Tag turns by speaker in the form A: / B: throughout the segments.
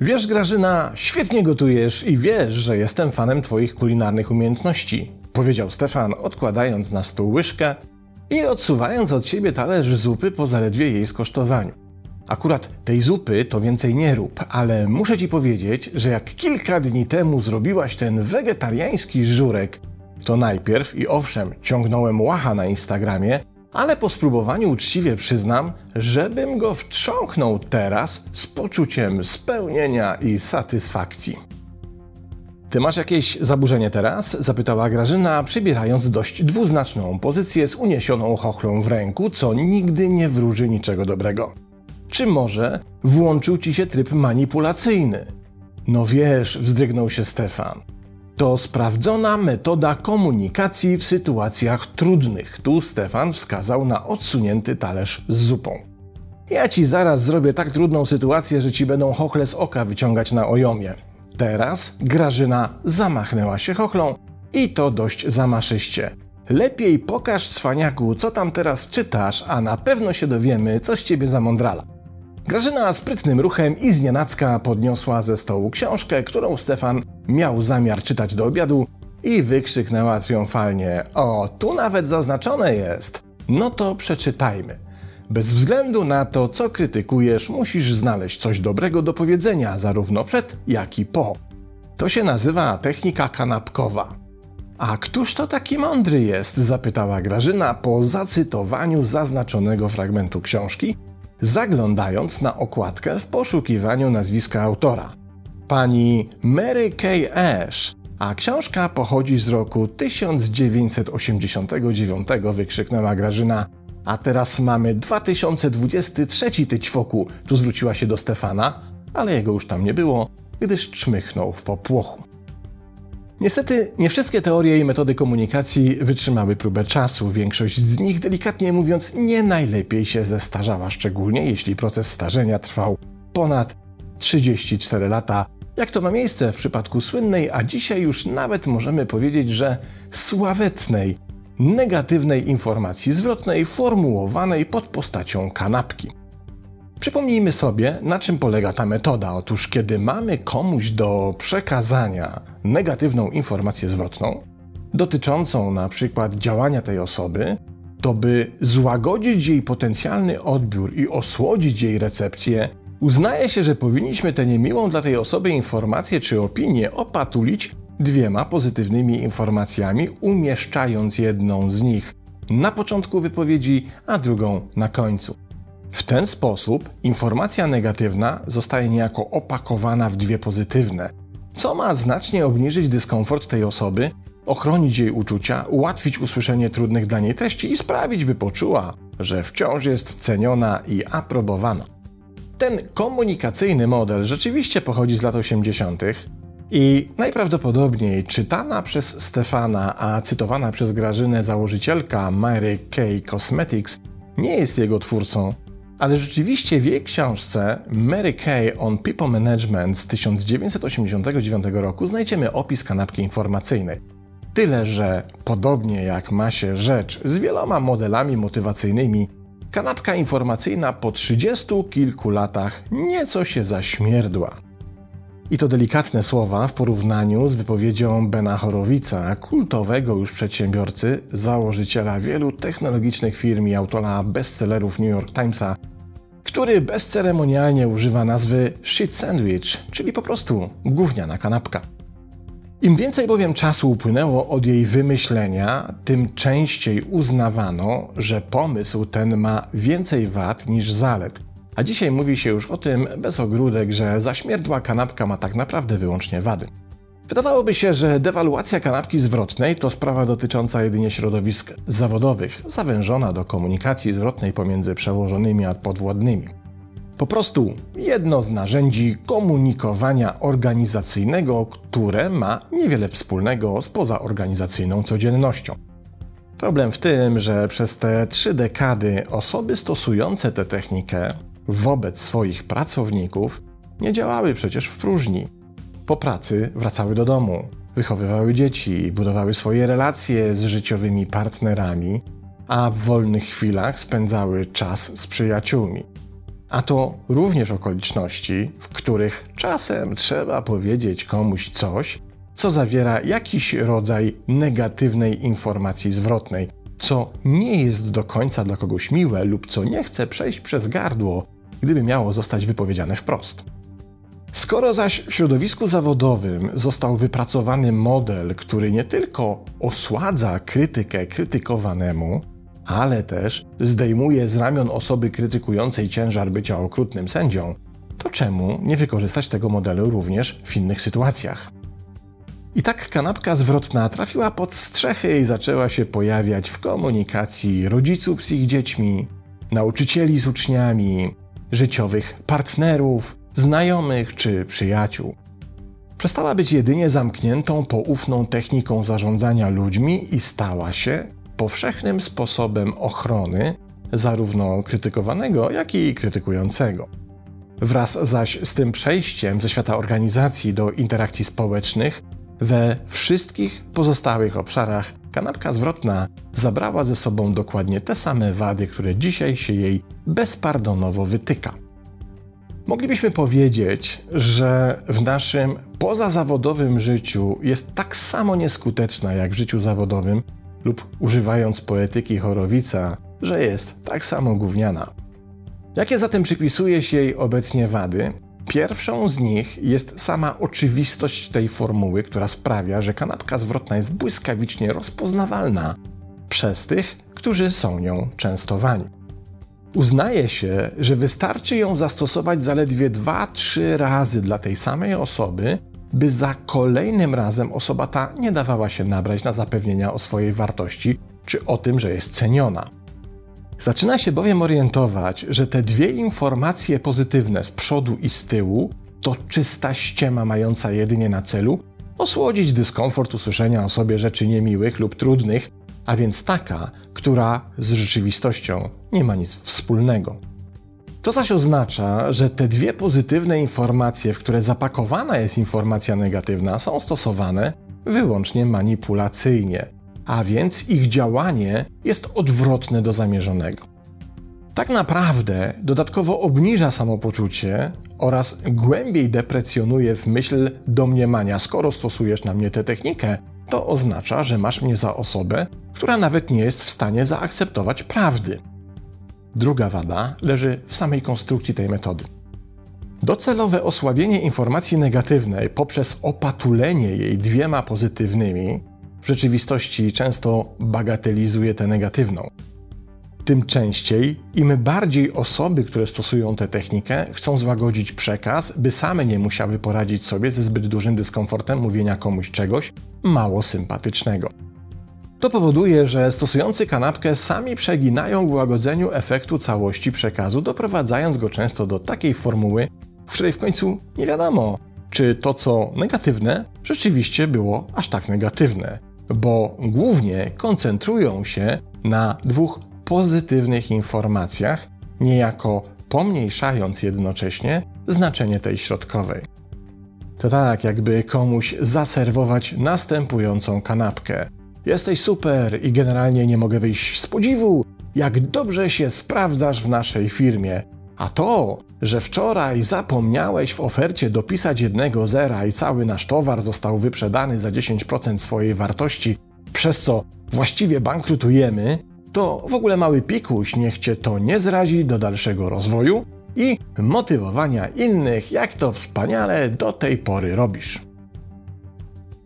A: Wiesz, Grażyna, świetnie gotujesz i wiesz, że jestem fanem Twoich kulinarnych umiejętności, powiedział Stefan, odkładając na stół łyżkę i odsuwając od siebie talerz zupy po zaledwie jej skosztowaniu. Akurat tej zupy to więcej nie rób, ale muszę ci powiedzieć, że jak kilka dni temu zrobiłaś ten wegetariański żurek, to najpierw i owszem, ciągnąłem łacha na Instagramie, ale po spróbowaniu uczciwie przyznam, żebym go wtrząknął teraz z poczuciem spełnienia i satysfakcji. Ty masz jakieś zaburzenie teraz? zapytała Grażyna, przybierając dość dwuznaczną pozycję z uniesioną chochlą w ręku, co nigdy nie wróży niczego dobrego. Czy może włączył ci się tryb manipulacyjny? No wiesz, wzdrygnął się Stefan. To sprawdzona metoda komunikacji w sytuacjach trudnych. Tu Stefan wskazał na odsunięty talerz z zupą. Ja ci zaraz zrobię tak trudną sytuację, że ci będą chochle z oka wyciągać na ojomie. Teraz Grażyna zamachnęła się chochlą i to dość zamaszyście. Lepiej pokaż cwaniaku, co tam teraz czytasz, a na pewno się dowiemy, co z ciebie zamądrala. Grażyna sprytnym ruchem i znienacka podniosła ze stołu książkę, którą Stefan miał zamiar czytać do obiadu i wykrzyknęła triumfalnie: O, tu nawet zaznaczone jest! No to przeczytajmy. Bez względu na to, co krytykujesz, musisz znaleźć coś dobrego do powiedzenia, zarówno przed, jak i po. To się nazywa technika kanapkowa. A któż to taki mądry jest? zapytała Grażyna po zacytowaniu zaznaczonego fragmentu książki, zaglądając na okładkę w poszukiwaniu nazwiska autora. Pani Mary Kay Ash, a książka pochodzi z roku 1989, wykrzyknęła Grażyna. A teraz mamy 2023, ty ćwoku, tu zwróciła się do Stefana, ale jego już tam nie było, gdyż czmychnął w popłochu. Niestety, nie wszystkie teorie i metody komunikacji wytrzymały próbę czasu. Większość z nich, delikatnie mówiąc, nie najlepiej się zestarzała, szczególnie jeśli proces starzenia trwał ponad 34 lata, jak to ma miejsce w przypadku słynnej, a dzisiaj już nawet możemy powiedzieć, że sławetnej, negatywnej informacji zwrotnej formułowanej pod postacią kanapki. Przypomnijmy sobie, na czym polega ta metoda. Otóż, kiedy mamy komuś do przekazania negatywną informację zwrotną, dotyczącą na przykład działania tej osoby, to by złagodzić jej potencjalny odbiór i osłodzić jej recepcję, uznaje się, że powinniśmy tę niemiłą dla tej osoby informację czy opinię opatulić dwiema pozytywnymi informacjami, umieszczając jedną z nich na początku wypowiedzi, a drugą na końcu. W ten sposób informacja negatywna zostaje niejako opakowana w dwie pozytywne, co ma znacznie obniżyć dyskomfort tej osoby, ochronić jej uczucia, ułatwić usłyszenie trudnych dla niej treści i sprawić, by poczuła, że wciąż jest ceniona i aprobowana. Ten komunikacyjny model rzeczywiście pochodzi z lat 80. i najprawdopodobniej czytana przez Stefana, a cytowana przez Grażynę założycielka Mary Kay Cosmetics nie jest jego twórcą, ale rzeczywiście w jej książce Mary Kay on People Management z 1989 roku znajdziemy opis kanapki informacyjnej. Tyle, że podobnie jak ma się rzecz z wieloma modelami motywacyjnymi, kanapka informacyjna po trzydziestu kilku latach nieco się zaśmierdła. I to delikatne słowa w porównaniu z wypowiedzią Bena Horowica, kultowego już przedsiębiorcy, założyciela wielu technologicznych firm i autora bestsellerów New York Timesa, który bezceremonialnie używa nazwy shit sandwich, czyli po prostu gówniana kanapka. Im więcej bowiem czasu upłynęło od jej wymyślenia, tym częściej uznawano, że pomysł ten ma więcej wad niż zalet. A dzisiaj mówi się już o tym bez ogródek, że zaśmierdła kanapka ma tak naprawdę wyłącznie wady. Wydawałoby się, że dewaluacja kanapki zwrotnej to sprawa dotycząca jedynie środowisk zawodowych, zawężona do komunikacji zwrotnej pomiędzy przełożonymi a podwładnymi. Po prostu jedno z narzędzi komunikowania organizacyjnego, które ma niewiele wspólnego z pozaorganizacyjną codziennością. Problem w tym, że przez te trzy dekady osoby stosujące tę technikę wobec swoich pracowników nie działały przecież w próżni po pracy wracały do domu. wychowywały dzieci, budowały swoje relacje z życiowymi partnerami, a w wolnych chwilach spędzały czas z przyjaciółmi. A to również okoliczności, w których czasem trzeba powiedzieć komuś coś, co zawiera jakiś rodzaj negatywnej informacji zwrotnej, co nie jest do końca dla kogoś miłe lub co nie chce przejść przez gardło, gdyby miało zostać wypowiedziane wprost. Skoro zaś w środowisku zawodowym został wypracowany model, który nie tylko osładza krytykę krytykowanemu, ale też zdejmuje z ramion osoby krytykującej ciężar bycia okrutnym sędzią, to czemu nie wykorzystać tego modelu również w innych sytuacjach? I tak kanapka zwrotna trafiła pod strzechy i zaczęła się pojawiać w komunikacji rodziców z ich dziećmi, nauczycieli z uczniami, życiowych partnerów, znajomych czy przyjaciół. Przestała być jedynie zamkniętą, poufną techniką zarządzania ludźmi i stała się powszechnym sposobem ochrony zarówno krytykowanego, jak i krytykującego. Wraz zaś z tym przejściem ze świata organizacji do interakcji społecznych, we wszystkich pozostałych obszarach kanapka zwrotna zabrała ze sobą dokładnie te same wady, które dzisiaj się jej bezpardonowo wytyka. Moglibyśmy powiedzieć, że w naszym pozazawodowym życiu jest tak samo nieskuteczna jak w życiu zawodowym, lub używając poetyki Chorowica, że jest tak samo gówniana. Jakie zatem przypisuje się jej obecnie wady? Pierwszą z nich jest sama oczywistość tej formuły, która sprawia, że kanapka zwrotna jest błyskawicznie rozpoznawalna przez tych, którzy są nią częstowani. Uznaje się, że wystarczy ją zastosować zaledwie 2-3 razy dla tej samej osoby, by za kolejnym razem osoba ta nie dawała się nabrać na zapewnienia o swojej wartości czy o tym, że jest ceniona. Zaczyna się bowiem orientować, że te dwie informacje pozytywne z przodu i z tyłu to czysta ściema mająca jedynie na celu osłodzić dyskomfort usłyszenia o sobie rzeczy niemiłych lub trudnych, a więc taka, która z rzeczywistością nie ma nic wspólnego. To zaś oznacza, że te dwie pozytywne informacje, w które zapakowana jest informacja negatywna, są stosowane wyłącznie manipulacyjnie, a więc ich działanie jest odwrotne do zamierzonego. Tak naprawdę dodatkowo obniża samopoczucie oraz głębiej deprecjonuje w myśl domniemania, skoro stosujesz na mnie tę technikę, to oznacza, że masz mnie za osobę, która nawet nie jest w stanie zaakceptować prawdy. Druga wada leży w samej konstrukcji tej metody. Docelowe osłabienie informacji negatywnej poprzez opatulenie jej dwiema pozytywnymi w rzeczywistości często bagatelizuje tę negatywną. Tym częściej, im bardziej osoby, które stosują tę technikę, chcą złagodzić przekaz, by same nie musiały poradzić sobie ze zbyt dużym dyskomfortem mówienia komuś czegoś mało sympatycznego. To powoduje, że stosujący kanapkę sami przeginają w łagodzeniu efektu całości przekazu, doprowadzając go często do takiej formuły, w której w końcu nie wiadomo, czy to, co negatywne, rzeczywiście było aż tak negatywne, bo głównie koncentrują się na dwóch pozytywnych informacjach, niejako pomniejszając jednocześnie znaczenie tej środkowej. To tak, jakby komuś zaserwować następującą kanapkę. Jesteś super i generalnie nie mogę wyjść z podziwu, jak dobrze się sprawdzasz w naszej firmie. A to, że wczoraj zapomniałeś w ofercie dopisać jednego zera i cały nasz towar został wyprzedany za 10% swojej wartości, przez co właściwie bankrutujemy, to w ogóle mały pikuś niech cię to nie zrazi do dalszego rozwoju i motywowania innych, jak to wspaniale do tej pory robisz.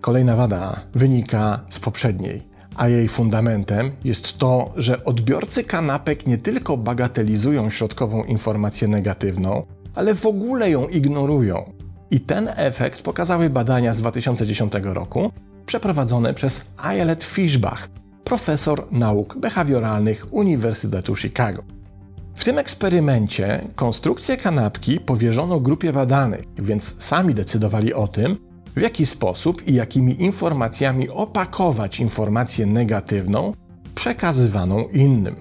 A: Kolejna wada wynika z poprzedniej, a jej fundamentem jest to, że odbiorcy kanapek nie tylko bagatelizują środkową informację negatywną, ale w ogóle ją ignorują. I ten efekt pokazały badania z 2010 roku przeprowadzone przez Ayelet Fishbach, profesor nauk behawioralnych Uniwersytetu Chicago. W tym eksperymencie konstrukcję kanapki powierzono grupie badanych, więc sami decydowali o tym, w jaki sposób i jakimi informacjami opakować informację negatywną przekazywaną innym.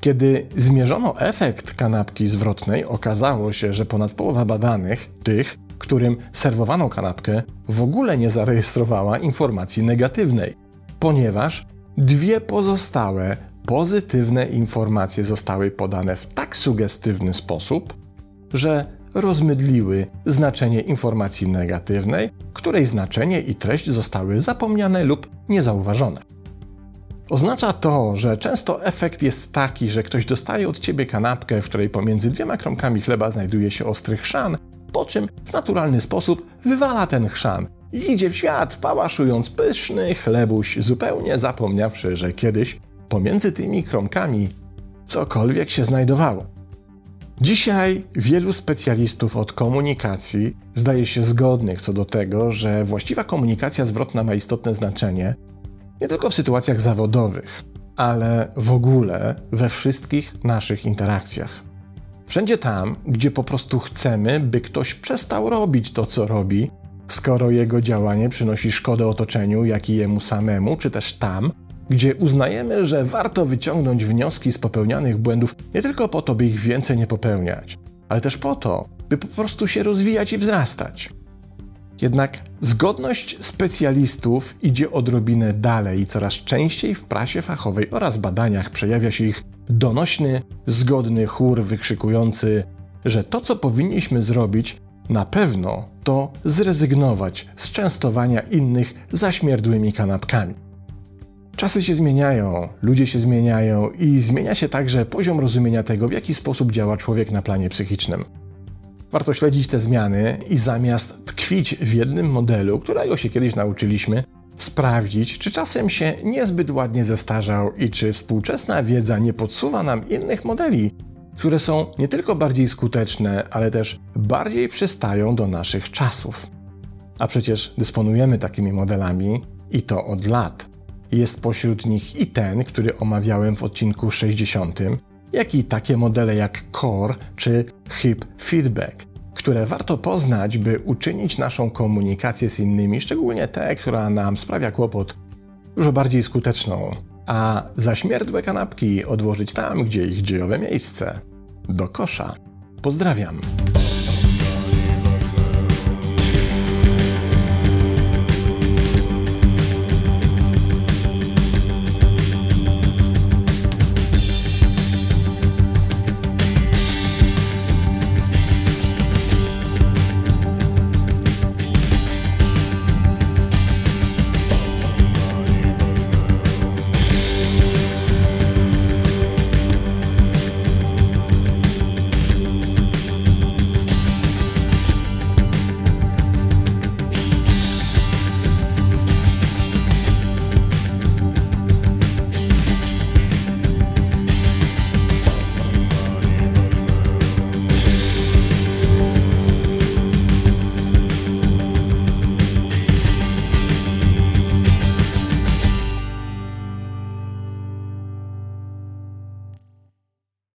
A: Kiedy zmierzono efekt kanapki zwrotnej, okazało się, że ponad połowa badanych, tych, którym serwowano kanapkę, w ogóle nie zarejestrowała informacji negatywnej, ponieważ dwie pozostałe pozytywne informacje zostały podane w tak sugestywny sposób, że rozmydliły znaczenie informacji negatywnej, której znaczenie i treść zostały zapomniane lub niezauważone. Oznacza to, że często efekt jest taki, że ktoś dostaje od ciebie kanapkę, w której pomiędzy dwiema kromkami chleba znajduje się ostry chrzan, po czym w naturalny sposób wywala ten chrzan i idzie w świat, pałaszując pyszny chlebuś, zupełnie zapomniawszy, że kiedyś pomiędzy tymi kromkami cokolwiek się znajdowało. Dzisiaj wielu specjalistów od komunikacji zdaje się zgodnych co do tego, że właściwa komunikacja zwrotna ma istotne znaczenie nie tylko w sytuacjach zawodowych, ale w ogóle we wszystkich naszych interakcjach. Wszędzie tam, gdzie po prostu chcemy, by ktoś przestał robić to, co robi, skoro jego działanie przynosi szkodę otoczeniu, jak i jemu samemu, czy też tam, gdzie uznajemy, że warto wyciągnąć wnioski z popełnianych błędów nie tylko po to, by ich więcej nie popełniać, ale też po to, by po prostu się rozwijać i wzrastać. Jednak zgodność specjalistów idzie odrobinę dalej i coraz częściej w prasie fachowej oraz badaniach przejawia się ich donośny, zgodny chór wykrzykujący, że to, co powinniśmy zrobić, na pewno to zrezygnować z częstowania innych zaśmierdłymi kanapkami. Czasy się zmieniają, ludzie się zmieniają i zmienia się także poziom rozumienia tego, w jaki sposób działa człowiek na planie psychicznym. Warto śledzić te zmiany i zamiast tkwić w jednym modelu, którego się kiedyś nauczyliśmy, sprawdzić, czy czasem się niezbyt ładnie zestarzał i czy współczesna wiedza nie podsuwa nam innych modeli, które są nie tylko bardziej skuteczne, ale też bardziej przystają do naszych czasów. A przecież dysponujemy takimi modelami i to od lat. Jest pośród nich i ten, który omawiałem w odcinku 60, jak i takie modele jak Core czy Hip Feedback, które warto poznać, by uczynić naszą komunikację z innymi, szczególnie tę, która nam sprawia kłopot, dużo bardziej skuteczną, a zaśmierdłe kanapki odłożyć tam, gdzie ich dziejowe miejsce do kosza. Pozdrawiam.